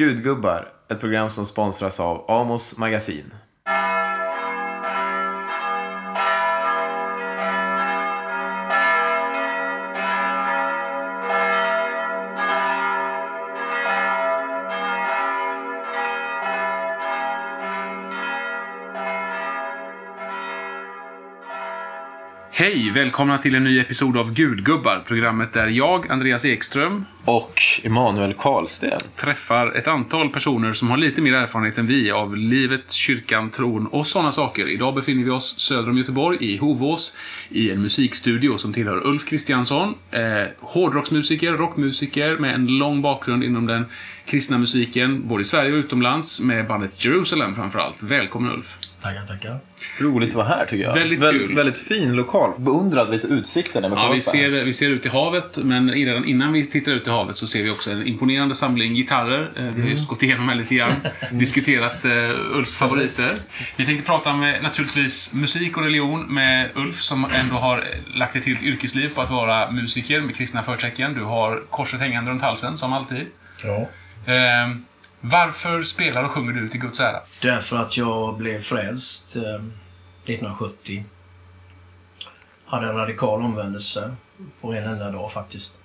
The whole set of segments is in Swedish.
Gudgubbar, ett program som sponsras av Amos Magasin. Hej! Välkomna till en ny episod av Gudgubbar. Programmet där jag, Andreas Ekström, Och Emanuel Karlsten. träffar ett antal personer som har lite mer erfarenhet än vi av livet, kyrkan, tron och sådana saker. Idag befinner vi oss söder om Göteborg, i Hovås, i en musikstudio som tillhör Ulf Kristiansson. Eh, hårdrocksmusiker, rockmusiker med en lång bakgrund inom den kristna musiken, både i Sverige och utomlands, med bandet Jerusalem framförallt. Välkommen Ulf! Tackar, tackar. Roligt att vara här tycker jag. Väldigt Väl- kul. Väldigt fin lokal. Beundrade lite utsikten när man Ja, vi här. ser, vi ser ut i havet, men redan innan vi tittar ut i havet så ser vi också en imponerande samling gitarrer. Eh, Vi har just gått igenom här lite grann, diskuterat uh, Ulfs favoriter. Vi tänkte prata med naturligtvis musik och religion med Ulf som ändå har lagt ett helt yrkesliv på att vara musiker med kristna förtecken. Du har korset hängande runt halsen, som alltid. Ja. Eh, varför spelar och sjunger du till Guds ära? Därför att jag blev frälst eh, 1970. Hade en radikal omvändelse på en enda dag faktiskt.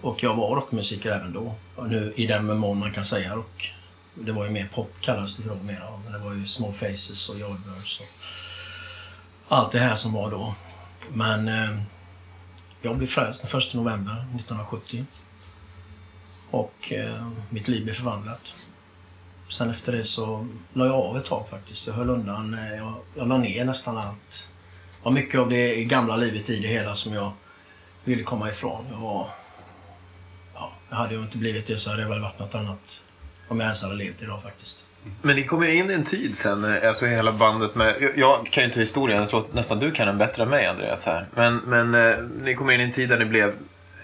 Och jag var rockmusiker även då. Och nu i den mån man kan säga rock. Det var ju mer pop kallades det för då mera. Men det var ju Small Faces och Yardbirds och allt det här som var då. Men eh, jag blev frälst den 1 november 1970. Och eh, mitt liv blev förvandlat. Sen efter det så la jag av ett tag faktiskt. Jag höll undan. Eh, jag, jag la ner nästan allt. Det var mycket av det gamla livet i det hela som jag ville komma ifrån. Jag var... Ja, jag hade jag inte blivit det så hade det väl varit något annat om jag ens hade levt idag faktiskt. Men ni kom ju in i en tid sen, eh, alltså hela bandet med... jag- Jag kan ju inte historien, jag tror att nästan du kan den bättre än mig Andreas här. Men, men eh, ni kom in i en tid där ni blev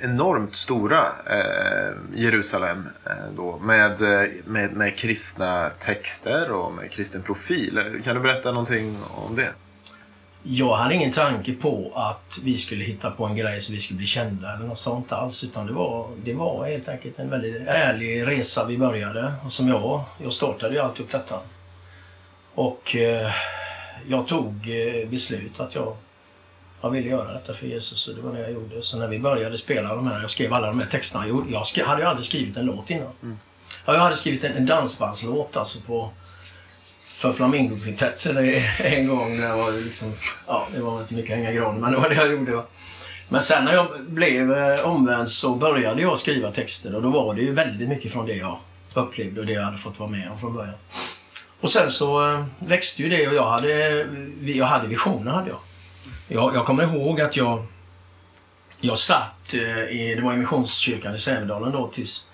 enormt stora, eh, Jerusalem eh, då, med, eh, med, med kristna texter och med kristen profil. Kan du berätta någonting om det? Jag hade ingen tanke på att vi skulle hitta på en grej så vi skulle bli kända eller något sånt alls. Utan det var, det var helt enkelt en väldigt ärlig resa vi började. Och som jag, jag startade ju alltihop detta. Och eh, jag tog eh, beslut att jag, jag ville göra detta för Jesus och det var det jag gjorde. Så när vi började spela de här, jag skrev alla de här texterna. Jag, jag skrev, hade ju aldrig skrivit en låt innan. Ja, jag hade skrivit en, en dansbandslåt alltså på för Flamingokvintetten en gång. När jag var liksom, ja, det var inte mycket hänga i granen, men det var det jag gjorde. Va? Men sen när jag blev eh, omvänd så började jag skriva texter och då var det ju väldigt mycket från det jag upplevde och det jag hade fått vara med om från början. Och sen så eh, växte ju det och jag hade, jag hade visioner. Hade jag. Jag, jag kommer ihåg att jag, jag satt eh, i, det var i Missionskyrkan i Sävedalen då tills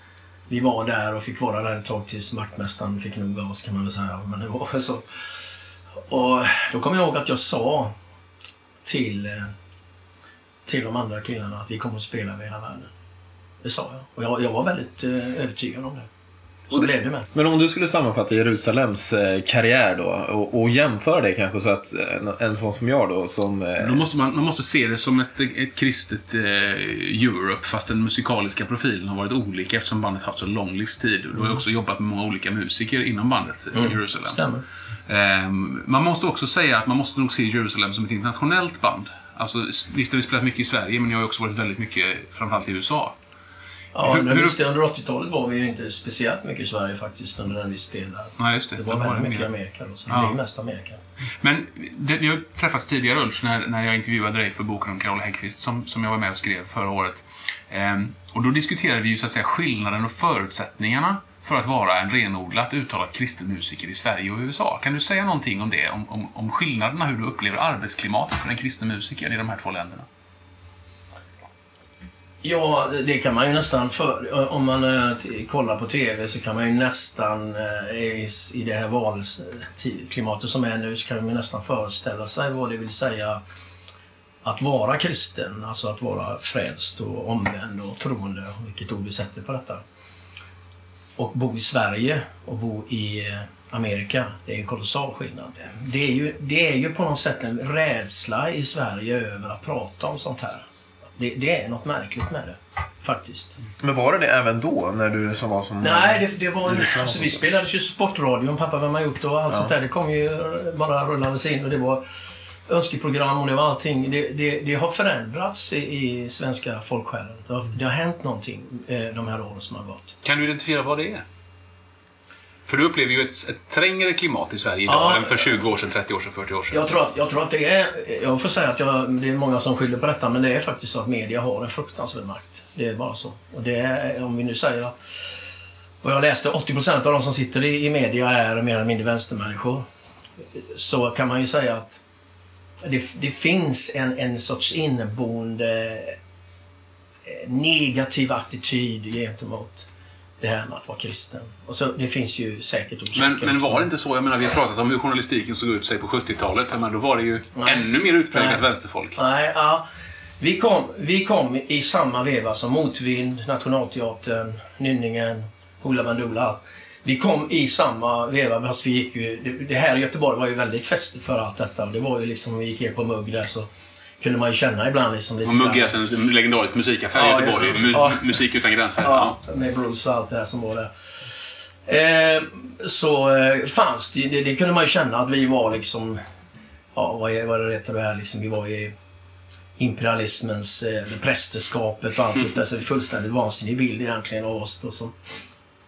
vi var där och fick vara där ett tag tills vaktmästaren fick nog av oss kan man väl säga. Men det var så. Och då kommer jag ihåg att jag sa till, eh, till de andra killarna att vi kommer att spela över hela världen. Det sa jag. Och jag, jag var väldigt eh, övertygad om det. Så det- blev det med. Men om du skulle sammanfatta Jerusalems eh, karriär då och, och jämföra det kanske så att eh, en, en sån som jag då som... eh, Då måste man, man måste se det som ett, ett kristet eh, Europe, fast den musikaliska profilen har varit olika eftersom bandet haft så lång livstid. Du har ju också jobbat med många olika musiker inom bandet eh, Jerusalem. Stämmer. Ehm, man måste också säga att man måste nog se Jerusalem som ett internationellt band. Alltså, visst har vi spelat mycket i Sverige, men jag har också varit väldigt mycket, framförallt i USA. Ja, Hur- hur- det, under 80-talet var vi ju inte speciellt mycket i Sverige faktiskt under en viss del där. Nej, just det. Det var var väldigt det mycket i mer. Amerika då, så det Ja. blev mest Amerika. Men det, vi har träffats tidigare Ulf, när, när jag intervjuade dig för boken om Carola Häggkvist som, som jag var med och skrev förra året. Ehm, och då diskuterade vi ju så att säga skillnaden och förutsättningarna för att vara en renodlat uttalat kristen musiker i Sverige och USA. Kan du säga någonting om det? Om, om, om skillnaderna, hur du upplever arbetsklimatet för en kristen musiker i de här två länderna? Ja, det kan man ju nästan... För, eh, om man eh, kollar på TV så kan man ju nästan eh, i, i det här valklimatet som är nu så kan man ju nästan föreställa sig vad det vill säga att vara kristen, alltså att vara frälst och omvänd och troende, vilket ord vi sätter på detta. Och bo i Sverige och bo i Amerika, det är en kolossal skillnad. Det är, ju, det är ju på något sätt en rädsla i Sverige över att prata om sånt här. Det, det är något märkligt med det. Faktiskt. Men var det det även då, när du som var som... Nej, det, det var en, alltså, vi spelade ju Sportradion, pappa vem har gjort det och allt Ja. sånt där. Det kom ju bara rullandes in och det var önskeprogram och det var allting. Det, det, det har förändrats i, i svenska folksjälen. Det har, det har hänt någonting eh, de här åren som har gått. Kan du identifiera vad det är? För du upplever ju ett, ett trängre klimat i Sverige idag Ja. än för 20 år sedan, 30 år sedan, 40 år sedan. Jag tror, att, jag tror att det är... Jag får säga att jag, det är många som skyller på detta, men det är faktiskt så att media har en fruktansvärd makt. Det är bara så. Och det är, om vi nu säger att... Och jag läste 80% av de som sitter i, i media är mer eller mindre vänstermänniskor. Så kan man ju säga att det, det finns en, en sorts inneboende eh, negativ attityd gentemot det här med att vara kristen. Och så, det finns ju säkert orsaker. Men, men var det inte så? Jag menar, vi har pratat om hur journalistiken såg ut sig på 70-talet. Jag menar, då var det ju Nej. ännu mer utpräglat Nej. vänsterfolk. Nej, ja. Vi kom, vi kom i samma veva som Motvind, Nationalteatern, Nynningen, Hoola Bandoola. Vi kom i samma veva, fast vi gick ju... Det, här i Göteborg var ju väldigt fest för allt detta. Det var ju liksom, vi gick ner på Mugg där så kunde man ju känna ibland liksom lite Och Mugg är grann- alltså en legendarisk musikaffär i Ja, Göteborg. just det. Ja. Musik utan gränser. Ja, Ja. med Bruce och allt det här som var där. Eh, så eh, fanns det, det, det kunde man ju känna att vi var liksom... Ja, vad är vad är det heter det här liksom? Vi var i imperialismens, eh, prästerskapet och allt det där. Så det är fullständigt vansinnig bild egentligen av oss då som,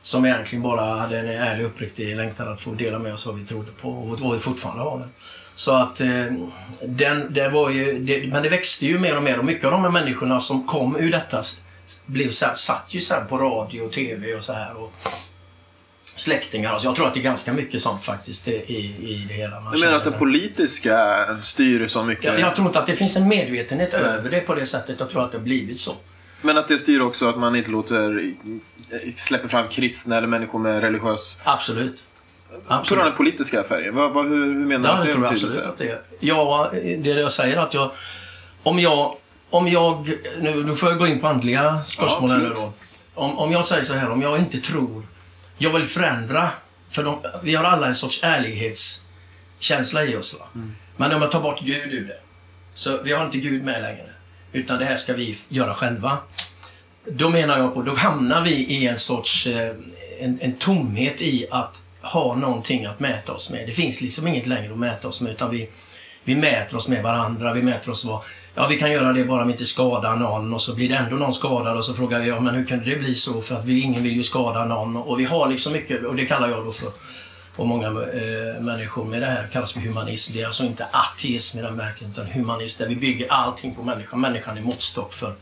som egentligen bara hade en ärlig uppriktig längtan att få dela med oss vad vi trodde på och vad vi fortfarande har. Så att eh, den, det var ju, det, men det växte ju mer och mer och mycket av de här människorna som kom ur detta blev så här, satt ju sen på radio och TV och så här. Och släktingar. Alltså jag tror att det är ganska mycket sånt faktiskt i, i det hela. Man Du menar att det politiska styr så mycket? jag, jag tror inte att det finns en medvetenhet över det på det sättet. Jag tror att det har blivit så. Men att det styr också att man inte låter... Släpper fram kristna eller människor med religiös... Absolut. På grund av politiska färger? Vad, vad, hur, hur menar Ja, du att det tror är jag absolut att det är. Ja, det är det jag säger att jag... Om jag... Om jag nu, nu får jag gå in på andliga spörsmål här nu absolut. då. Om, om jag säger så här, om jag inte tror... Jag vill förändra. För de, vi har alla en sorts ärlighetskänsla i oss. Va? Mm. Men om jag tar bort Gud ur det. Så vi har inte Gud med längre. Utan det här ska vi göra själva. Då menar jag på, då hamnar vi i en sorts eh, en, en tomhet i att ha någonting att mäta oss med. Det finns liksom inget längre att mäta oss med utan vi, vi mäter oss med varandra. Vi mäter oss vad, ja vi kan göra det bara om vi inte skadar någon och så blir det ändå någon skadad och så frågar vi, ja men hur kunde det bli så? För att vi, ingen vill ju skada någon och vi har liksom mycket, och det kallar jag då för och många eh, människor med det här kallas för humanism. Det är alltså inte ateism i den verkligheten, utan humanism, där vi bygger allting på människan. Människan är måttstock för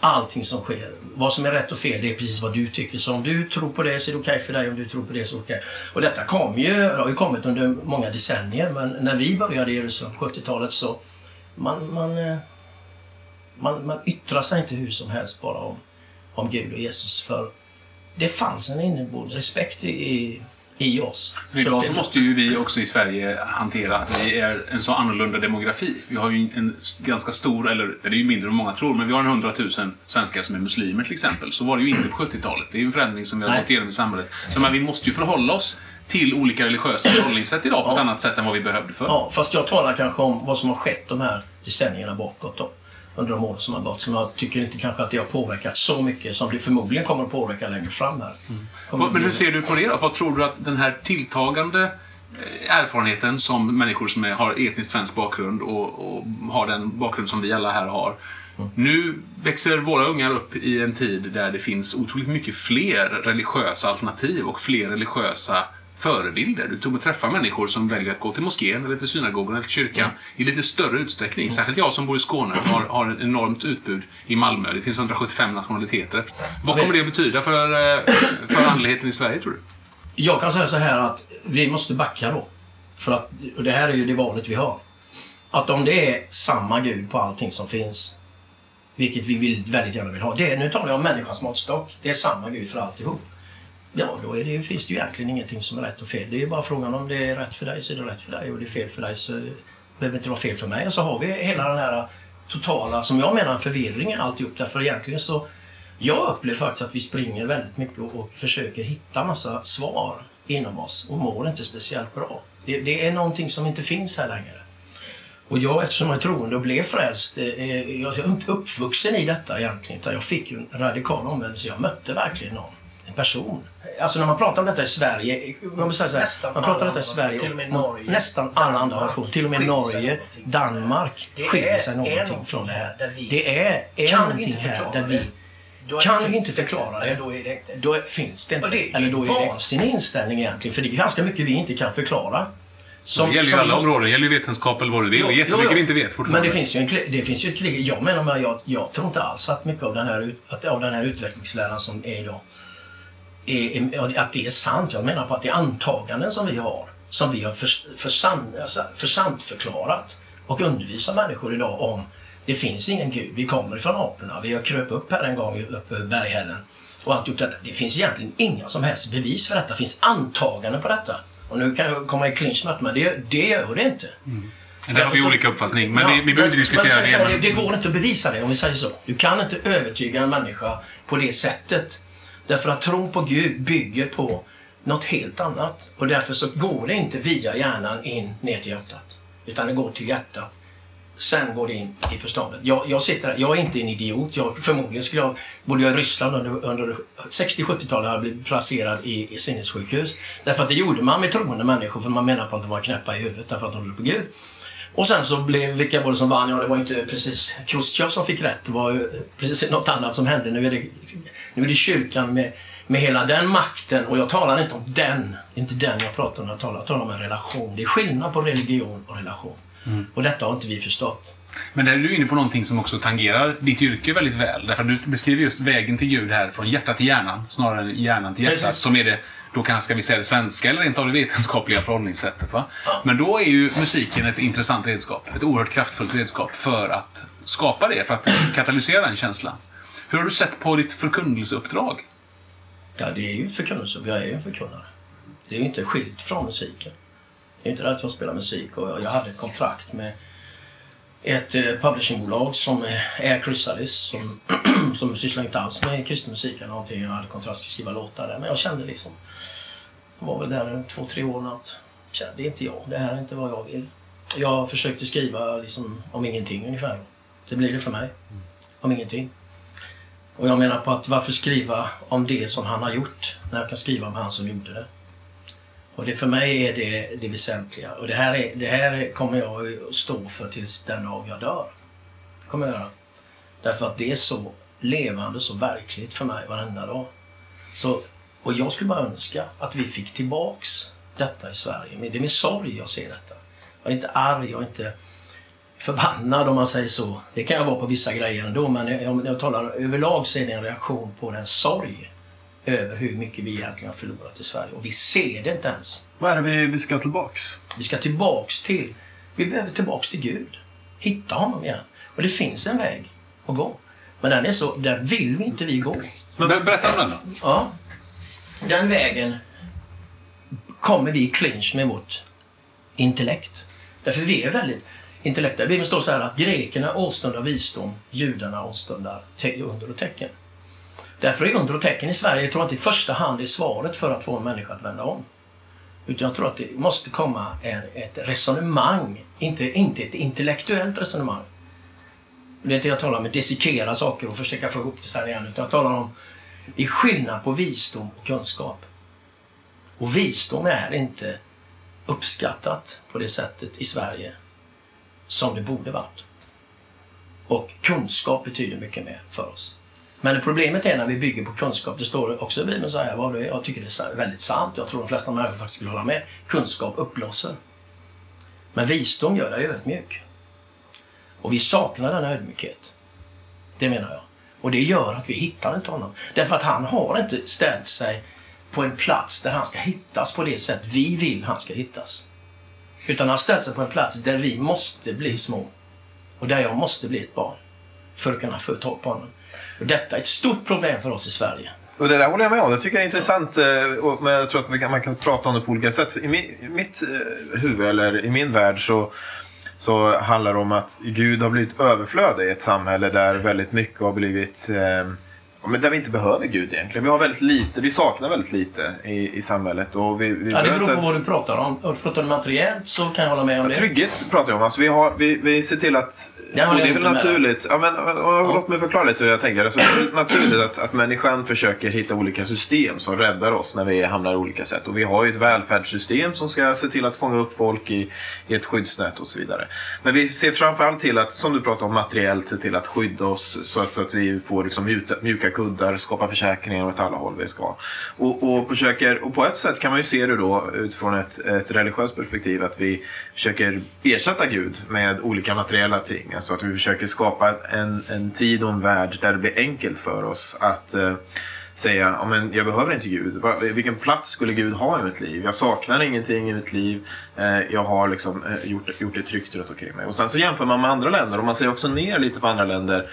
allting som sker. Vad som är rätt och fel, det är precis vad du tycker. Så om du tror på det så är det okej för dig, om du tror på det så är det okej. Och detta kom ju, det har ju kommit under många decennier, men när vi började i Jerusalem på 70-talet så man, man, eh, man, man yttrar sig inte hur som helst bara om, om Gud och Jesus. För det fanns en inneboende respekt i, i, oss. Idag så måste ju vi också i Sverige hantera att vi är en så annorlunda demografi. Vi har ju en ganska stor, eller det är ju mindre än många tror, men vi har en 100 000 svenskar som är muslimer till exempel. Så var det ju inte på 70-talet. Det är ju en förändring som vi har Nej. gått igenom i samhället. Så men vi måste ju förhålla oss till olika religiösa förhållningssätt idag på ett Ja. annat sätt än vad vi behövde förr. Ja, fast jag talar kanske om vad som har skett de här decennierna bakåt då. Under de åren som har gått. Som jag tycker inte kanske att det har påverkat så mycket som det förmodligen kommer att påverka längre fram här. Vad- Men hur ser du på det då? Vad tror du att den här tilltagande eh, erfarenheten som människor som är, har etniskt svensk bakgrund och, och har den bakgrund som vi alla här har. Nu växer våra ungar upp i en tid där det finns otroligt mycket fler religiösa alternativ och fler religiösa förebilder. Du kommer träffa människor som väljer att gå till moskén, eller till synagogan eller till kyrkan i lite större utsträckning. Särskilt jag som bor i Skåne har, har ett enormt utbud i Malmö. Det finns 175 nationaliteter. Vad kommer det att betyda för, eh, för andligheten i Sverige, tror du? Jag kan säga så här att vi måste backa då. För att, och det här är ju det valet vi har. Att om det är samma Gud på allting som finns, vilket vi vill, väldigt gärna vill ha. Det, nu talar jag om människans måttstock. Det är samma Gud för alltihop. Ja, då är det, finns det ju egentligen ingenting som är rätt och fel. Det är ju bara frågan om det är rätt för dig så är det rätt för dig och det är fel för dig så behöver det inte vara fel för mig. Och så har vi hela den här totala, som jag menar, förvirringen alltihop. Därför egentligen så jag upplever faktiskt att vi springer väldigt mycket och, och försöker hitta massa svar inom oss och mår inte speciellt bra. Det, det är någonting som inte finns här längre. Och jag, eftersom jag är troende och blev frälst, eh, eh jag är inte uppvuxen i detta egentligen, utan jag fick ju en radikal omvändelse. Jag mötte verkligen någon, person. Alltså när man pratar om detta i Sverige, man, säga så här, Nästan man pratar om detta i Sverige, till och med och Norge, nästan alla andra nationer, till och med Norge. Danmark Det skiljer sig någonting från det här. Det är, är någonting här där vi det, då kan vi inte det- förklara det, då är det då finns det Och inte. det- Eller då är det vansinnig inställning egentligen, för det är ganska mycket vi inte kan förklara. Som, det gäller ju alla måste- områden. Det gäller ju vetenskap eller vad du vill. Jo, Det är jättemycket jo, jo. vi inte vet fortfarande. Men det finns ju, en, det finns ju ett krig. Jag menar med, jag, jag tror inte alls att mycket av den här, att, av den här utvecklingsläran som är idag, är, att det är sant. Jag menar på att det är antaganden som vi har, som vi har alltså, för sant förklarat och undervisar människor idag om det finns ingen gud. Vi kommer ifrån aporna. Vi har kröp upp här en gång upp för berghällen och allt gjort detta. Det finns egentligen inga som helst bevis för detta. Det finns antaganden på detta. Och nu kan jag komma i clinch med det, men det, det gör det inte. Där har vi så- olika uppfattning. Men Ja, vi, vi behöver inte diskutera men det. men- det. Det går inte att bevisa det om vi säger så. Du kan inte övertyga en människa på det sättet. Därför att tron på Gud bygger på något helt annat. Och därför så går det inte via hjärnan in ner till hjärtat. Utan det går till hjärtat. Sen går det in i förståndet. Jag, jag sitter här, jag är inte en idiot. Jag, förmodligen skulle jag, bodde jag i Ryssland under, under 60-70-talet hade blivit placerad i, i sinnessjukhus. Därför att det gjorde man med troende människor för man menar på att de var knäppa i huvudet därför att de trodde på Gud. Och sen så blev, vilka var det som vann? Ja, det var inte precis Chrusjtjov som fick rätt. Det var precis något annat som hände. Nu är det, nu är det kyrkan med, med hela den makten. Och jag talar inte om den. Det är inte den jag pratar om. Jag talar, jag talar om en relation. Det är skillnad på religion och relation. Och detta har inte vi förstått. Men där är du inne på någonting som också tangerar ditt yrke väldigt väl. Därför att du beskriver just vägen till Gud här, från hjärta till hjärnan, snarare än hjärnan till hjärtat. Precis. Som är det, då kanske ska vi säga det svenska, eller rent av det vetenskapliga förhållningssättet. Va? Men då är ju musiken ett intressant redskap. Ett oerhört kraftfullt redskap för att skapa det, för att katalysera en känsla. Hur har du sett på ditt förkunnelseuppdrag? Ja, det är ju förkunnelse. Jag är ju en förkunnare. Det är ju inte skilt från musiken. Det är inte det att jag spelar musik och jag hade ett kontrakt med ett eh, publishingbolag som är Chrysalis som, som sysslar inte alls med kristen musik eller någonting. Jag hade kontrakt att skriva låtar där. Men jag kände liksom, jag var väl där två, tre år att det är inte jag. Det här är inte vad jag vill. Jag försökte skriva liksom om ingenting ungefär. Det blir det för mig. Om ingenting. Och jag menar på att varför skriva om det som han har gjort när jag kan skriva om han som gjorde det? Och det för mig är det det väsentliga. Och det här, är, det här kommer jag att stå för tills den dag jag dör. Det kommer jag göra. Därför att det är så levande, så verkligt för mig varenda dag. Så, och jag skulle bara önska att vi fick tillbaks detta i Sverige. Men det är med sorg jag ser detta. Jag är inte arg, jag är inte förbannad om man säger så. Det kan jag vara på vissa grejer ändå, men om jag talar överlag så är det en reaktion på den sorg över hur mycket vi egentligen har förlorat i Sverige. Och vi ser det inte ens. Vad är det vi, vi ska tillbaks? Vi ska tillbaks till... Vi behöver tillbaks till Gud. Hitta honom igen. Och det finns en väg att gå. Men den är så... Den vill vi inte vi gå. Ber- Berätta om den då. Ja. Den vägen kommer vi i clinch med vårt intellekt. Därför vi är väldigt intellektuella. Bibeln står så här att grekerna åstundar visdom, judarna åstundar under och tecken. Därför är under och tecken i Sverige, jag tror inte i första hand är svaret för att få en människa att vända om. Utan jag tror att det måste komma ett resonemang, inte, inte ett intellektuellt resonemang. Det är inte jag talar om att dissekera saker och försöka få ihop det sen igen, utan jag talar om det är skillnad på visdom och kunskap. Och visdom är inte uppskattat på det sättet i Sverige som det borde varit. Och kunskap betyder mycket mer för oss. Men problemet är när vi bygger på kunskap, det står också i Bibeln så här, vad det är, jag tycker det är väldigt sant, jag tror de flesta människor faktiskt skulle hålla med. Kunskap uppblåser. Men visdom gör dig ödmjuk. Och vi saknar denna ödmjukhet. Det menar jag. Och det gör att vi hittar inte honom. Därför att han har inte ställt sig på en plats där han ska hittas på det sätt vi vill han ska hittas. Utan han har ställt sig på en plats där vi måste bli små. Och där jag måste bli ett barn. För att kunna få tag på honom. Och detta är ett stort problem för oss i Sverige. Och det där håller jag med om. Det tycker jag är intressant. Eh, men jag tror att man kan prata om det på olika sätt. I, mitt eh, huvud, eller i min värld, så, så handlar det om att Gud har blivit överflödig i ett samhälle där väldigt mycket har blivit eh, men där vi inte behöver Gud egentligen. Vi har väldigt lite, vi saknar väldigt lite i, i samhället. Och vi, vi Ja, det beror på inte vad ens- du pratar om. Om du pratar om materiellt så kan jag hålla med om Ja, det. trygghet pratar jag om. Alltså, vi, har, vi, vi ser till att... Håller och det är väl naturligt. Ja, men, och, Låt mig förklara lite hur jag tänker. Alltså, det är naturligt att, att människan försöker hitta olika system som räddar oss när vi hamnar i olika sätt. Och vi har ju ett välfärdssystem som ska se till att fånga upp folk i, i ett skyddsnät och så vidare. Men vi ser framförallt till att, som du pratar om materiellt, se till att skydda oss så att, så att vi får liksom mjuka, mjuka kuddar, skapa försäkringar åt alla håll vi ska. Och, och, försöker, och på ett sätt kan man ju se det då utifrån ett, ett religiöst perspektiv att vi försöker ersätta Gud med olika materiella ting. Alltså att vi försöker skapa en, en tid och en värld där det blir enkelt för oss att eh, säga ja, men jag behöver inte Gud. Vilken plats skulle Gud ha i mitt liv? Jag saknar ingenting i mitt liv. Eh, Jag har liksom eh, gjort, gjort det tryggt runt omkring mig. Och sen så jämför man med andra länder och man ser också ner lite på andra länder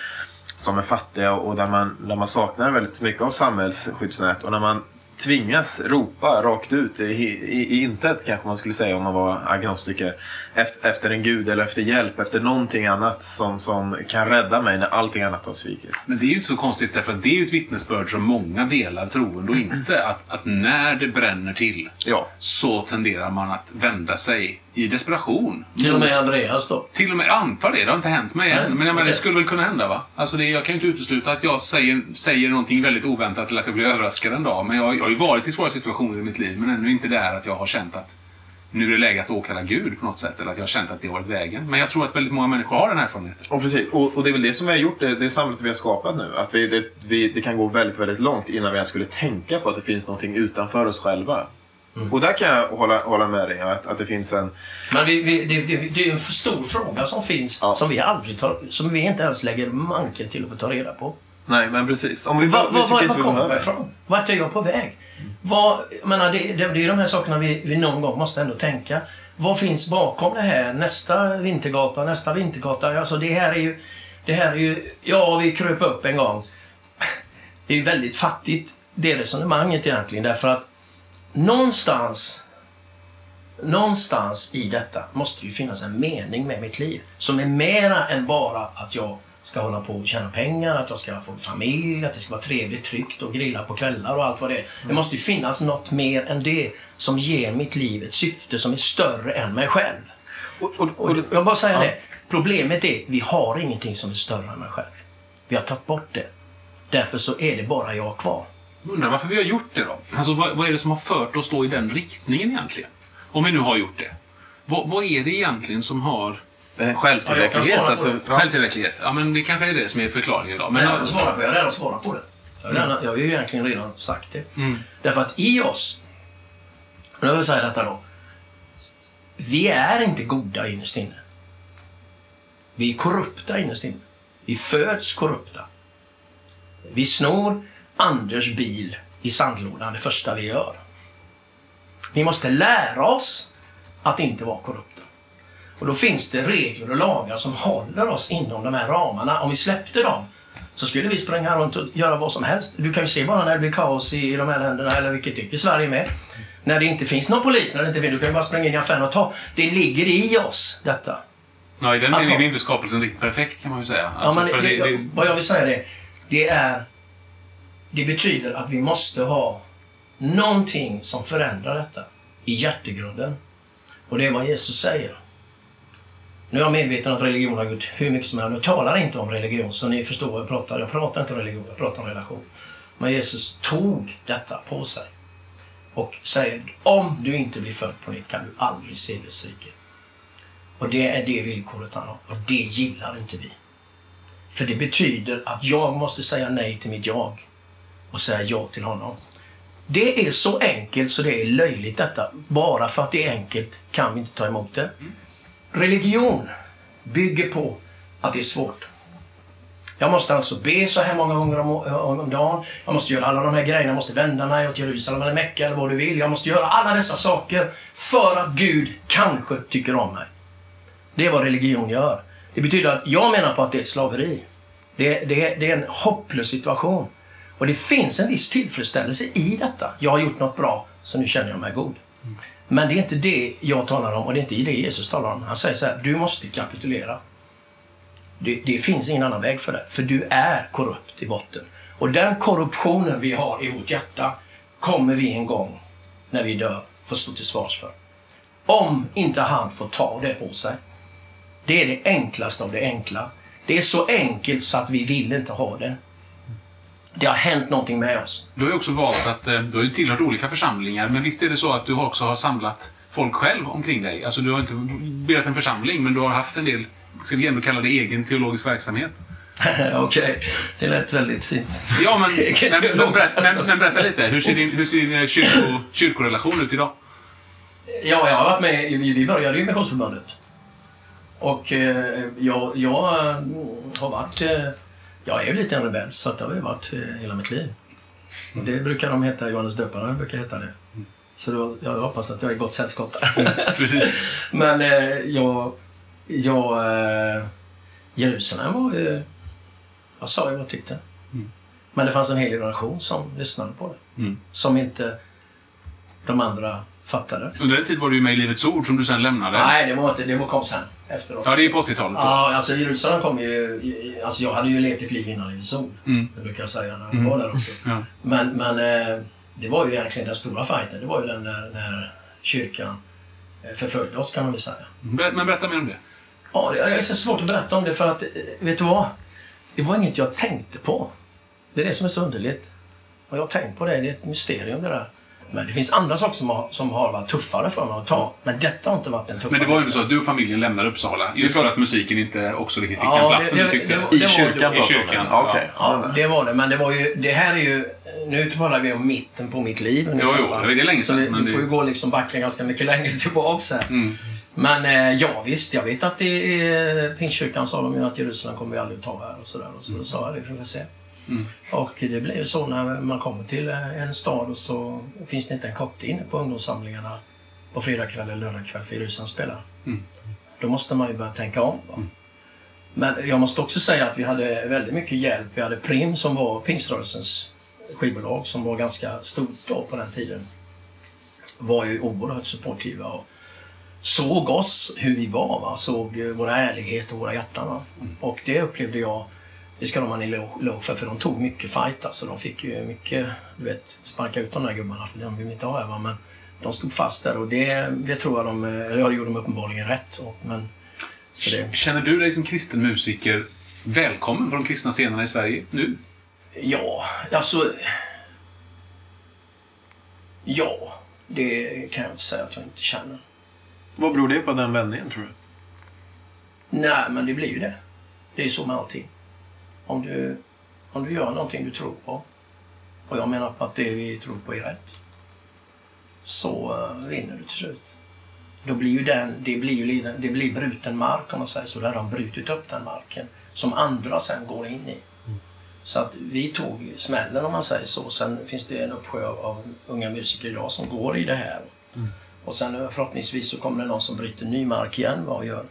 som är fattiga och där man, där man saknar väldigt mycket av samhällsskyddsnät och när man tvingas ropa rakt ut i, i, i intet kanske man skulle säga om man var agnostiker efter, efter en gud eller efter hjälp, efter någonting annat som, som kan rädda mig när allting annat har svikit. Men det är ju inte så konstigt därför att det är ju ett vittnesbörd som många delar troende och inte. Att, att när det bränner till Ja, så tenderar man att vända sig i desperation. Till och med Andreas då. Till och med, jag antar det, det har inte hänt mig än. Men jag menar, det skulle väl kunna hända va? Alltså det, jag kan ju inte utesluta att jag säger, säger någonting väldigt oväntat eller att jag blir överraskad en dag. Men jag, jag har ju varit i svåra situationer i mitt liv men ännu inte där att jag har känt att nu är det läge att åkalla Gud på något sätt. Eller att jag har känt att det har varit vägen. Men jag tror att väldigt många människor har den här erfarenheten. och precis. Och, och det är väl det som vi har gjort, det, det samhället vi har skapat nu. Att vi, det, vi, det kan gå väldigt, väldigt långt innan vi ens skulle tänka på att det finns någonting utanför oss själva. Och där kan jag hålla, hålla med dig, att, att det finns en... Men vi, vi, det, det, det är en för stor fråga som finns Ja. som vi aldrig tar, som vi inte ens lägger manken till att få ta reda på. Nej, men precis. Om vi, Var, vi var, tycker var, vi kommer jag ifrån? Vart är jag på väg? Vad, menar, det, det, det är de här sakerna vi, vi någon gång måste ändå tänka. Vad finns bakom det här? Nästa vintergata, nästa vintergata. Alltså det här är ju... Det här är ju... Ja, vi kröp upp en gång. Det är ju väldigt fattigt, det resonemanget egentligen. Därför att någonstans... Någonstans i detta måste det ju finnas en mening med mitt liv. Som är mera än bara att jag ska hålla på och tjäna pengar, att jag ska få en familj, att det ska vara trevligt, tryggt och grilla på kvällar och allt vad det är. Det måste ju finnas något mer än det som ger mitt liv ett syfte som är större än mig själv. Och, och, Och jag bara säga Ja. det. Problemet är, vi har ingenting som är större än mig själv. Vi har tagit bort det. Därför så är det bara jag kvar. Undrar varför vi har gjort det då? Alltså vad, vad är det som har fört oss då i den riktningen egentligen? Om vi nu har gjort det. Vad, vad är det egentligen som har... Ja, jag självtillräcklighet. på alltså, ja. Självtillräcklighet? Ja, men det kanske är det som är förklaringen då. Men, jag, svarar på, jag har redan svarat på det. Jag har, redan, jag har ju egentligen redan sagt det. Därför att i oss, och jag vill säga detta då. Vi är inte goda innerst inne. Vi är korrupta innerst inne. Vi föds korrupta. Vi snor Anders bil i sandlådan det första vi gör. Vi måste lära oss att inte vara korrupta. Och då finns det regler och lagar som håller oss inom de här ramarna. Om vi släppte dem så skulle vi springa runt och göra vad som helst. Du kan ju se bara när det blir kaos i, i de här länderna, eller vilket tycker Sverige med. När det inte finns någon polis, när det inte finns, du kan ju bara springa in i affären och ta. Det ligger i oss, detta. ja, I den meningen är inte skapelsen riktigt perfekt kan man ju säga. Ja, Alltså, men för det, det, det, Vad jag vill säga det, det är... Det betyder att vi måste ha någonting som förändrar detta i hjärtegrunden. Och det är vad Jesus säger. Nu är jag medveten om att religion har gjort hur mycket som helst. Jag talar inte om religion, så ni förstår vad jag pratar Jag pratar inte om religion, jag pratar om relation. Men Jesus tog detta på sig. Och säger, om du inte blir född på nytt kan du aldrig se Guds rike. Och det är det villkoret han har. Och det gillar inte vi. För det betyder att jag måste säga nej till mitt jag och säga ja till honom. Det är så enkelt så det är löjligt detta. Bara för att det är enkelt kan vi inte ta emot det. Mm. Religion bygger på att det är svårt. Jag måste alltså be så här många gånger om, om, om dagen. Jag måste göra alla de här grejerna. Jag måste vända mig åt Jerusalem eller Mecka eller vad du vill. Jag måste göra alla dessa saker för att Gud kanske tycker om mig. Det är vad religion gör. Det betyder att jag menar på att det är ett slaveri. Det, det, det är en hopplös situation. Och det finns en viss tillfredsställelse i detta. Jag har gjort något bra, så nu känner jag mig god. Men det är inte det jag talar om och det är inte det Jesus talar om. Han säger så här, du måste kapitulera. Det, det finns ingen annan väg för det, för du är korrupt i botten. Och den korruptionen vi har i vårt hjärta kommer vi en gång, när vi dör, få stå till svars för. Om inte han får ta det på sig. Det är det enklaste av det enkla. Det är så enkelt så att vi vill inte ha det. Det har hänt någonting med oss. Du har ju också valt att, eh, du har ju tillhört olika församlingar, men visst är det så att du också har samlat folk själv omkring dig? Alltså du har inte bildat en församling, men du har haft en del, ska vi ändå kalla det egen teologisk verksamhet? Okej, det lät väldigt fint. Ja, men, men, men, berätta, men, verksamhet. men berätta lite. Hur ser din, hur ser din eh, kyrko, kyrkorelation ut idag? Ja, jag har varit med. Vi började ju Missionsförbundet. Och eh, jag, jag eh, har varit... Eh, jag är ju lite en rebell, så det har ju varit eh, hela mitt liv. Och det brukar de heta, Johannes döparen brukar heta det. Så då, jag hoppas att jag är i gott sällskap där. Precis. Men eh, jag... jag eh, Jerusalem var ju... Jag sa ju vad jag tyckte. Men det fanns en hel generation som lyssnade på det. Mm. Som inte de andra fattade. Under en tid var du ju med i Livets Ord som du sen lämnade. Nej, det var inte. Det var kom sen. Efteråt. Ja, det är på 80-talet. då. Ja, alltså Jerusalem kom ju... Alltså jag hade ju levt ett liv innan Livets. Mm. Det brukar jag säga när jag var där också. Ja. Men, men eh, det var ju egentligen den stora fighten. Det var ju den när, när kyrkan eh, förföljde oss kan man väl säga. Men berätta mer om det. Ja, det är så svårt att berätta om det för att, eh, vet du vad? Det var inget jag tänkte på. Det är det som är så underligt. Och jag har tänkt på det, det är ett mysterium det där. Men det finns andra saker som har, som har varit tuffare för mig att ta. Men detta har inte varit en tuffare. Men det var ju så att du och familjen lämnade Uppsala. Just för att musiken inte också riktigt fick Ja, den platsen det- du det- tyckte. det I det kyrkan I kyrkan, det? Ja, okej. Ja, det var det. Men det var ju... Det här är ju... Nu talar vi om mitten på mitt liv ungefär, jo, va? det är länge Så sedan, vi, men vi får det- ju gå liksom backa ganska mycket längre tillbaks här. Mm. Men eh, ja, visst. Jag vet att i Pingstkyrkan sa de ju att Jerusalem kommer vi aldrig att ta här och sådär. Och så Mm. sa jag det, får vi se. Och det blir ju så när man kommer till en stad och så finns det inte en kotte inne på ungdomssamlingarna på fredagkväll eller lördagkväll för Jerusalem spelar. Mm. Då måste man ju börja tänka om. Va? Men jag måste också säga att vi hade väldigt mycket hjälp. Vi hade Prim som var pingströrelsens skivbolag som var ganska stort då på den tiden. Var ju oerhört supportiva och såg oss hur vi var. Va? Såg våra ärlighet och våra hjärtan. Va? Och det upplevde jag, det ska de ha en eloge för, för de tog mycket fight. Alltså. De fick ju mycket, du vet, sparka ut de där gubbarna för de vill vi inte ha här. Va? Men de stod fast där och det, det tror jag de, eller det gjorde de uppenbarligen rätt. Och, men, så det, Känner du dig som kristen musiker välkommen på de kristna scenerna i Sverige nu? Ja, alltså... Ja, det kan jag inte säga att jag inte känner. Vad beror det på den vändningen, tror du? Nej, men det blir ju det. Det är ju så med allting. Om du, om du gör någonting du tror på, och jag menar på att det vi tror på är rätt, så uh, vinner du till slut. Då blir ju den, det blir ju det blir bruten mark om man säger så. Där de brutit upp den marken som andra sen går in i. Så att vi tog smällen om man säger så. Sen finns det en uppsjö av, av unga musiker idag som går i det här. Och sen eh, förhoppningsvis så kommer det någon som bryter ny mark igen va, och gör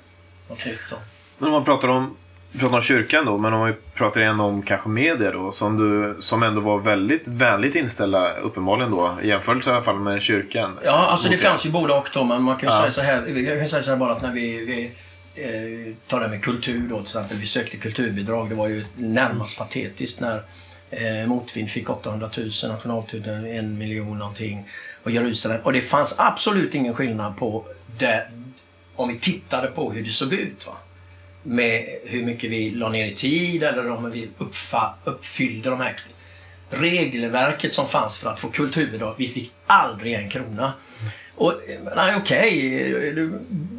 något nytt. Då. Men om man pratar om, pratar om kyrkan då, men om vi pratar igen om kanske media då, som, du, som ändå var väldigt vänligt inställda, uppenbarligen då, i jämförelse i alla fall med kyrkan. Ja, alltså det fanns ju både och då, men man kan ju Ja. säga så här. Jag kan säga så här bara att när vi, vi eh, tar det med kultur då till exempel. Vi sökte kulturbidrag. Det var ju närmast patetiskt när eh, Motvind fick 800 000, Nationalteatern en miljon någonting och Jerusalem. Och det fanns absolut ingen skillnad på det om vi tittade på hur det såg ut. Va? Med hur mycket vi la ner i tid eller om vi uppfa, uppfyllde de här regelverket som fanns för att få kulturbidrag. Vi fick aldrig en krona. Och, nej, okej. Okay.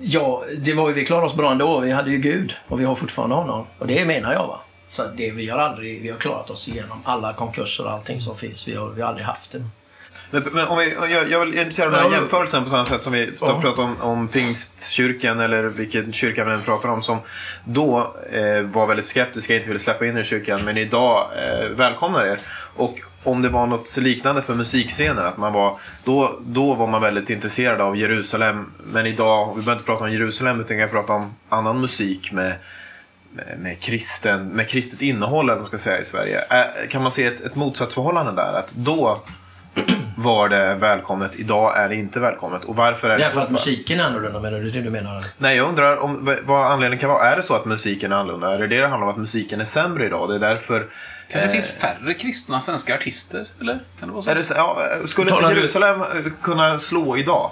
Ja, det var ju, vi klarade oss bra ändå. Vi hade ju Gud och vi har fortfarande honom. Och det menar jag. va. Så det, vi har aldrig, vi har klarat oss igenom alla konkurser och allting som finns. Vi har, vi har aldrig haft det. Men, men om vi, jag, jag vill av den här Ja. jämförelsen på samma sätt som vi Ja. pratar om, om pingstkyrkan eller vilken kyrka vi än pratar om som då eh, var väldigt skeptiska, inte ville släppa in er i kyrkan men idag eh, välkomnar er. Och om det var något liknande för musikscenen, att man var, då, då var man väldigt intresserad av Jerusalem men idag, vi behöver inte prata om Jerusalem utan kan prata om annan musik med med, med, kristen, med kristet innehåll man ska säga i Sverige. Är, kan man se ett, ett motsatsförhållande där? Att då var det välkommet, idag är det inte välkommet. Och varför är det Därför så? att musiken är annorlunda, menar du det du menar? Nej, jag undrar om, vad anledningen kan vara. Är det så att musiken är annorlunda? Är det det det handlar om, att musiken är sämre idag? Det är därför Kanske finns färre kristna svenska artister, eller? Kan det vara så? Är det, ja, skulle Talar du- Jerusalem eh, kunna slå idag?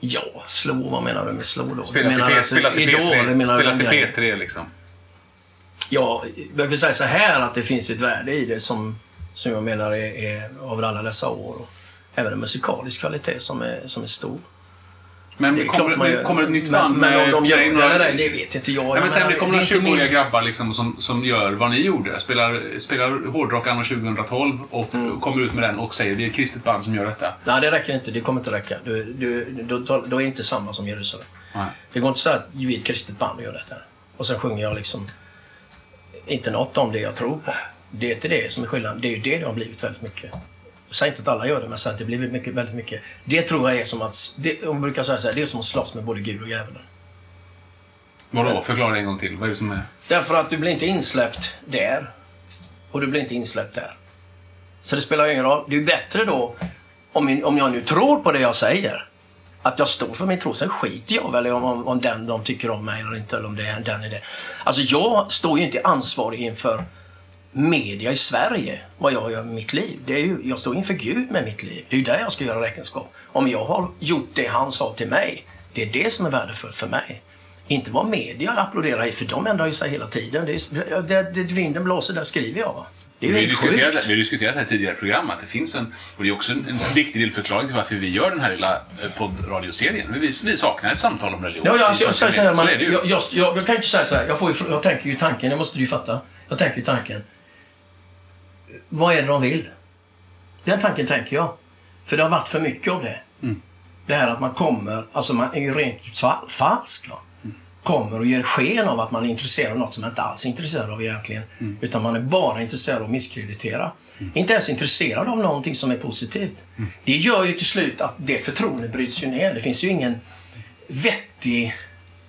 Ja, slå, vad menar du med slå då? Spelas i, menar P- alltså spelas i Idol, eller P3, menar du spelas i den grejen? P3 liksom. Ja, jag vill säga så här att det finns ett värde i det som, som jag menar är, är över alla dessa år. Och även en musikalisk kvalitet som är, som är stor. Men Det kommer, man men kommer ett nytt men, band Men med- om de gör det några- eller det vet inte jag. Nej, men sen det kommer några är inte min- 20-åriga grabbar liksom, som, som gör vad ni gjorde. Spelar, spelar hårdrock anno 2012 och Mm. kommer ut med den och säger det är ett kristet band som gör detta. Nej, det räcker inte. Det kommer inte räcka. Du, du, då, då, då är inte samma som Jerusalem. Nej. Det går inte så att vi är ett kristet band och gör detta. Och sen sjunger jag liksom inte något om det jag tror på. Det är inte det som är skillnaden. Det är ju det det har blivit väldigt mycket. Jag säger inte att alla gör det, men så att det blir väldigt mycket, väldigt mycket. Det tror jag är som att, det, om man brukar säga så här, det är som att slåss med både Gud och djävulen. Vadå? Förklara en gång till. Vad är det som är... Därför att du blir inte insläppt där. Och du blir inte insläppt där. Så det spelar ingen roll. Det är ju bättre då, om, min- om jag nu tror på det jag säger, att jag står för min tro. Sen skiter jag väl om, om, om den de tycker om mig eller inte, eller om det är den är det. Alltså jag står ju inte ansvarig inför media i Sverige, vad jag gör med mitt liv. Det är ju, jag står inför Gud med mitt liv. Det är ju där jag ska göra räkenskap. Om jag har gjort det han sa till mig, det är det som är värdefullt för mig. Inte vad media applåderar i, för de ändrar ju sig hela tiden. Det är, det, det, vinden blåser, där skriver jag. Det är ju Vi helt diskuterat, sjukt. vi har diskuterat det här tidigare i program att det finns en, och det är också en, en viktig delförklaring till varför vi gör den här lilla eh, poddradioserien. Vi, vi saknar ett samtal om religion. Ja, ja, alltså, jag, så man, jag, jag, jag, jag kan ju inte säga så här. Jag, får ju, jag tänker ju tanken, det måste du ju fatta. Jag tänker ju tanken. Vad är det de vill? Den tanken tänker jag. För det har varit för mycket av det. Mm. Det här att man kommer, alltså man är ju rent ut falsk. Va? Kommer och ger sken av att man är intresserad av något som man inte alls är intresserad av egentligen. Mm. Utan man är bara intresserad av att misskreditera. Inte ens intresserad av någonting som är positivt. Mm. Det gör ju till slut att det förtroendet bryts ju ner. Det finns ju ingen vettig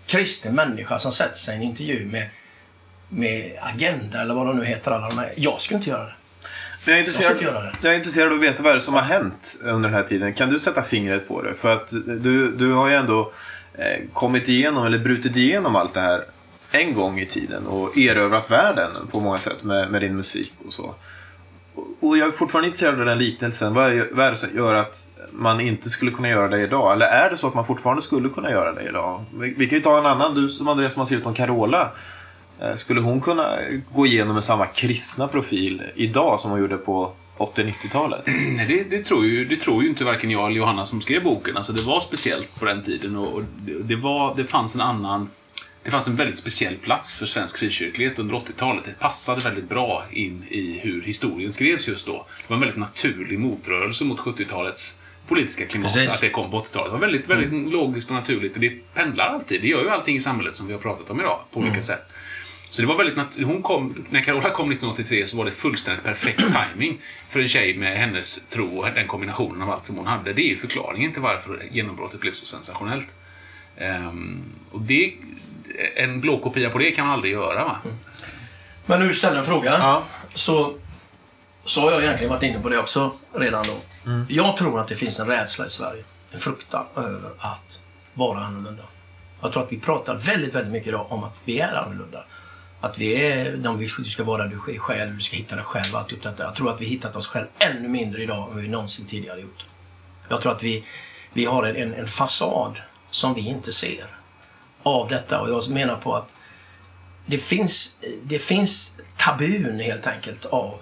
kristen människa som sätter sig i en intervju med, med Agenda eller vad de nu heter. Alla de här. Jag skulle inte göra det. Jag, är intresserad, det. jag är intresserad av att veta vad är det som har hänt under den här tiden. Kan du sätta fingret på det? För att du, du har ju ändå eh, kommit igenom, eller brutit igenom allt det här en gång i tiden och erövrat världen på många sätt med, med din musik och så. Och- Och jag är fortfarande intresserad av den liknelsen. Vad är, vad är det som gör att man inte skulle kunna göra det idag? Eller är det så att man fortfarande skulle kunna göra det idag? Vi, vi kan ju ta en annan, du som Andreas som har skrivit om Carola. Eh, Skulle hon kunna gå igenom med samma kristna profil idag som hon gjorde på 80-90-talet? Nej, det, det, tror ju, det tror ju inte varken jag eller Johanna som skrev boken. Alltså, det var speciellt på den tiden och, och det, det, var, det fanns en annan... Det fanns en väldigt speciell plats för svensk frikyrklighet under 80-talet. Det passade väldigt bra in i hur historien skrevs just då. Det var en väldigt naturlig motrörelse mot 70-talets politiska klimat. Precis. Att det kom på 80-talet. Det var väldigt, väldigt logiskt och naturligt. Och det pendlar alltid. Det gör ju allting i samhället som vi har pratat om idag på olika sätt. Så det var väldigt nat- hon kom, när Carola kom 1983 så var det fullständigt perfekt timing för en tjej med hennes tro och den kombinationen av allt som hon hade. Det är ju förklaringen till varför genombrottet blev så sensationellt. Ehm, och det, en blåkopia på det kan man aldrig göra va? Men nu ställer en fråga. Ja. Så, så har jag egentligen varit inne på det också redan då. Jag tror att det finns en rädsla i Sverige. En fruktan över att vara annorlunda. Jag tror att vi pratar väldigt, väldigt mycket idag om att vi är annorlunda. Att vi är de vi ska vara du är själv, du ska hitta dig själv allt detta. Jag tror att vi hittat oss själv ännu mindre idag än vi någonsin tidigare gjort. Jag tror att vi, vi har en, en, fasad som vi inte ser av detta. Och jag menar på att det finns, det finns tabun helt enkelt av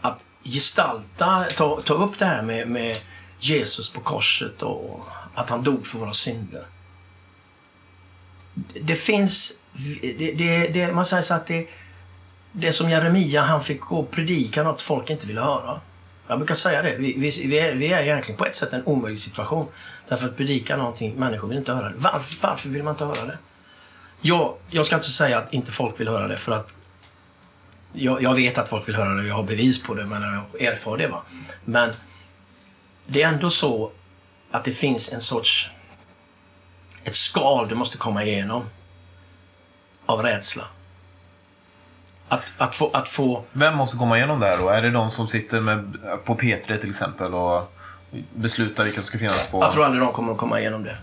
att gestalta, ta, ta upp det här med, med Jesus på korset och att han dog för våra synder. Det finns, det, det, det, man säger så att det, det som Jeremia, han fick gå och predika något folk inte ville höra. Jag brukar säga det, vi, vi, vi, är, vi är egentligen på ett sätt en omöjlig situation. Därför att predika någonting, människor vill inte höra det. Varför, varför vill man inte höra det? Jag, jag ska inte säga att inte folk vill höra det för att jag, jag vet att folk vill höra det och jag har bevis på det, men jag erfar det. Va? Men det är ändå så att det finns en sorts ett skal du måste komma igenom av rädsla. Att, att, få, att få... Vem måste komma igenom det här då? Är det de som sitter med, på P3 till exempel och beslutar vilka som ska finnas på... Jag tror aldrig de kommer att komma igenom det.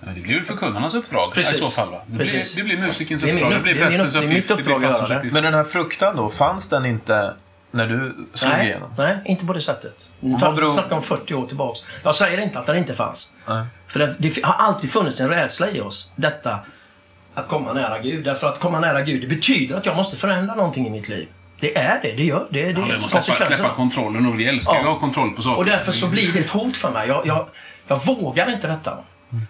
Men det blir väl förkunnarnas uppdrag Precis. i så fall? Va? Det, blir, Precis. det blir musikens Det min uppdrag, upp- det blir min prästens upp- det är mitt uppgift, det blir uppdrag att göra det. uppgift. Men den här fruktan då, fanns den inte när du slog Nej, igenom? nej, inte på det sättet. Nu vi snackar om 40 år tillbaks. Jag säger inte att den inte fanns. Nej. För det, det har alltid funnits en rädsla i oss. Detta att komma nära Gud. Därför att komma nära Gud, det betyder att jag måste förändra någonting i mitt liv. Det är det, det gör det. Det Ja, är måste släppa, släppa kontrollen och vi älskar Ja. att ha kontroll på saker. Och därför så blir det ett hot för mig. Jag, jag, jag vågar inte detta.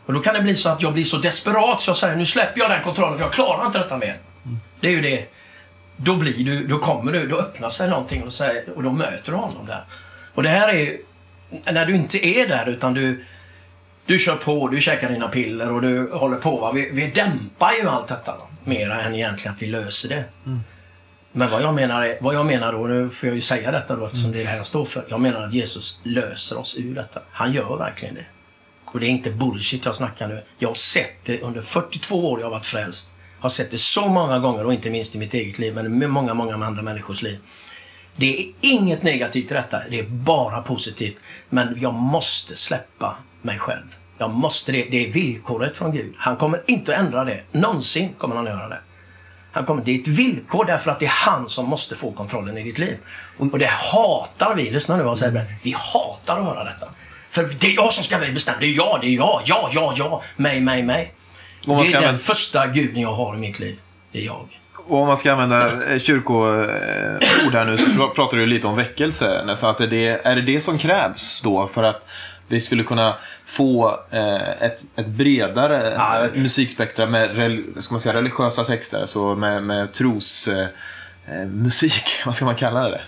Och då kan det bli så att jag blir så desperat så jag säger nu släpper jag den kontrollen för jag klarar inte detta mer. Det är ju det. Då blir du, då kommer du, då öppnar sig någonting och, säger, och då möter du honom där. Och det här är ju, när du inte är där utan du, du kör på, du käkar dina piller och du håller på. Va? Vi, vi dämpar ju allt detta va? mera än egentligen att vi löser det. Men vad jag menar, är, vad jag menar då, nu får jag ju säga detta då eftersom det är det här jag står för. Jag menar att Jesus löser oss ur detta. Han gör verkligen det. Och det är inte bullshit jag snackar nu. Jag har sett det under 42 år jag har varit frälst. Jag har sett det så många gånger och inte minst i mitt eget liv men med många, många andra människors liv. Det är inget negativt i detta. Det är bara positivt. Men jag måste släppa mig själv. Jag måste det. Det är villkoret från Gud. Han kommer inte att ändra det. Någonsin kommer han att göra det. Han kommer, det är ett villkor därför att det är han som måste få kontrollen i ditt liv. Och det hatar vi. Lyssna nu vad jag säger. Vi hatar att höra detta. För det är jag som ska bestämma. Det är jag, det är jag. Ja, ja, ja. Mig, mig, mig. Det är den använda- första guden jag har i mitt liv. Det är jag. Och om man ska använda eh, kyrkoord här nu så pr- pratar du lite om väckelse. Nästan att det är, är det det som krävs då för att vi skulle kunna få eh, ett, ett bredare Ja. eh, musikspektra med rel, ska man säga, religiösa texter, alltså med, med tros... Eh, eh, vad ska man kalla det?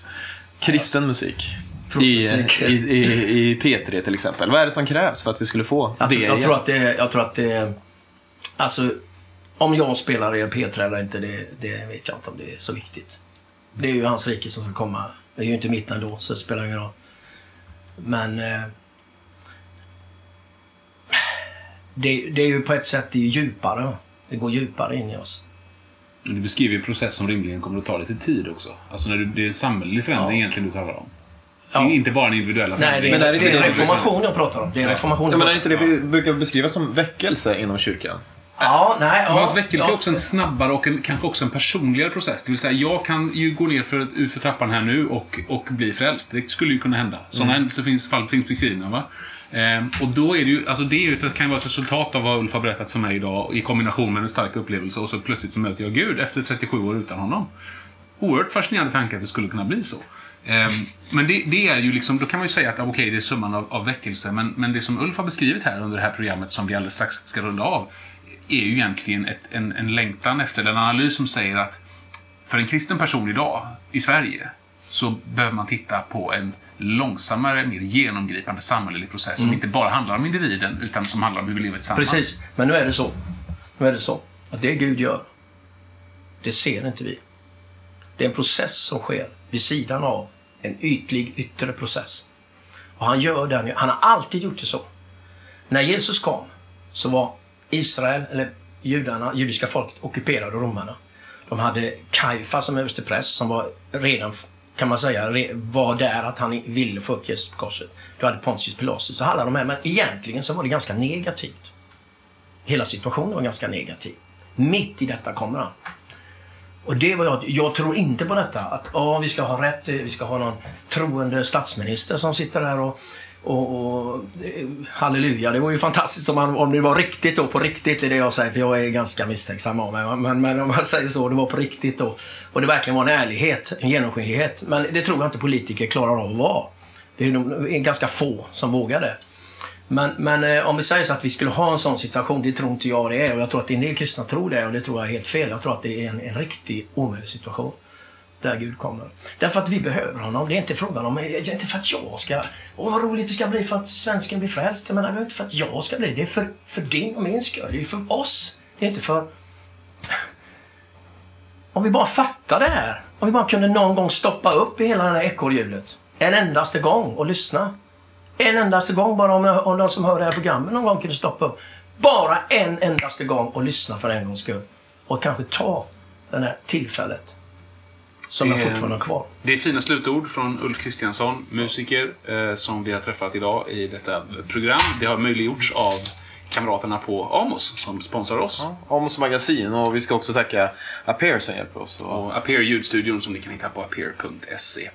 Kristen musik. I, Trosmusik. i, i, I P3 till exempel. Vad är det som krävs för att vi skulle få Jag, det jag, igen? tror att det, jag tror att det... Alltså, om jag spelar er P3 eller inte, det, det vet jag inte om det är så viktigt. Det är ju hans rike som ska komma. Det är ju inte mitt ändå, så det spelar ingen roll. Men... Eh, det, det är ju på ett sätt det är ju djupare. Det går djupare in i oss. Men Du beskriver ju en process som rimligen kommer att ta lite tid också. Alltså när du, det är en samhällelig förändring Ja. egentligen du talar om. Ja. Det är inte bara den individuella Nej, det är, Men är det det är reformation jag pratar om. Det är reformation Ja, men är inte det vi brukar beskrivas som väckelse inom kyrkan? Ja, nej. Men Ja, att väckelse ja. är också en snabbare och en, kanske också en personligare process. Det vill säga, jag kan ju gå ner för, ut för trappan här nu och, och bli frälst. Det skulle ju kunna hända. Sådana händelser finns, fall finns beskrivna. Va? Ehm, och då är det ju, alltså det ju, kan ju vara ett resultat av vad Ulf har berättat för mig idag i kombination med en stark upplevelse och så plötsligt så möter jag Gud efter 37 år utan honom. Oerhört fascinerande tanke att det skulle kunna bli så. Ehm, men det, det är ju liksom, då kan man ju säga att okej, det är summan av, av väckelse. Men, men det som Ulf har beskrivit här under det här programmet som vi alldeles strax ska runda av är ju egentligen ett, en, en längtan efter, en analys som säger att för en kristen person idag i Sverige så behöver man titta på en långsammare, mer genomgripande samhällelig process som inte bara handlar om individen utan som handlar om hur vi lever tillsammans. Precis, men nu är det så. Nu är det så att det Gud gör, det ser inte vi. Det är en process som sker vid sidan av en ytlig yttre process. Och han gör den, han har alltid gjort det så. När Jesus kom så var Israel, eller judarna, judiska folket, ockuperade av romarna. De hade Kaifa som överstepräst som var redan, kan man säga, var där att han ville få upp Jesus på korset. Du hade Pontius Pilatus och alla de här, men egentligen så var det ganska negativt. Hela situationen var ganska negativ. Mitt i detta kommer han. Och det var jag, jag tror inte på detta att oh, vi ska ha rätt, vi ska ha någon troende statsminister som sitter där och, och, och eh, halleluja, det var ju fantastiskt om, man, om det var riktigt då, på riktigt är det jag säger, för jag är ganska misstänksam av mig. Men, men om man säger så, det var på riktigt då. Och det verkligen var en ärlighet, en genomskinlighet. Men det tror jag inte politiker klarar av att vara. Det är, de, det är ganska få som vågar det. Men, men eh, om vi säger så att vi skulle ha en sån situation, det tror inte jag det är. Och jag tror att en del kristna tror det och det tror jag är helt fel. Jag tror att det är en, en riktig omöjlig situation. Där Gud kommer. Därför att vi behöver honom. Det är inte frågan om, det är inte för att jag ska... Åh vad roligt det ska bli för att svensken blir frälst. Men det är inte för att jag ska bli det. är för, för din och min skull. Det är för oss. Det är inte för... Om vi bara fattar det här. Om vi bara kunde någon gång stoppa upp i hela det här ekorrhjulet. En endaste gång och lyssna. En endaste gång, bara om, om de som hör det här programmet någon gång kunde stoppa upp. Bara en endaste gång och lyssna för en gångs skull. Och kanske ta det här tillfället. Som jag Eh, fortfarande har kvar. Det är fina slutord från Ulf Kristiansson, musiker, eh, som vi har träffat idag i detta program. Det har möjliggjorts av kamraterna på Amos som sponsrar oss. Amos magasin och vi ska också tacka Aper som hjälper oss. Och... Och Appear ljudstudion som ni kan hitta på appear.se.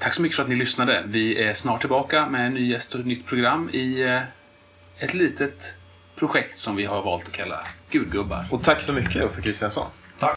Tack så mycket för att ni lyssnade. Vi är snart tillbaka med en ny gäst och ett nytt program i eh, ett litet projekt som vi har valt att kalla Gudgubbar. och tack så mycket Uffe Kristiansson.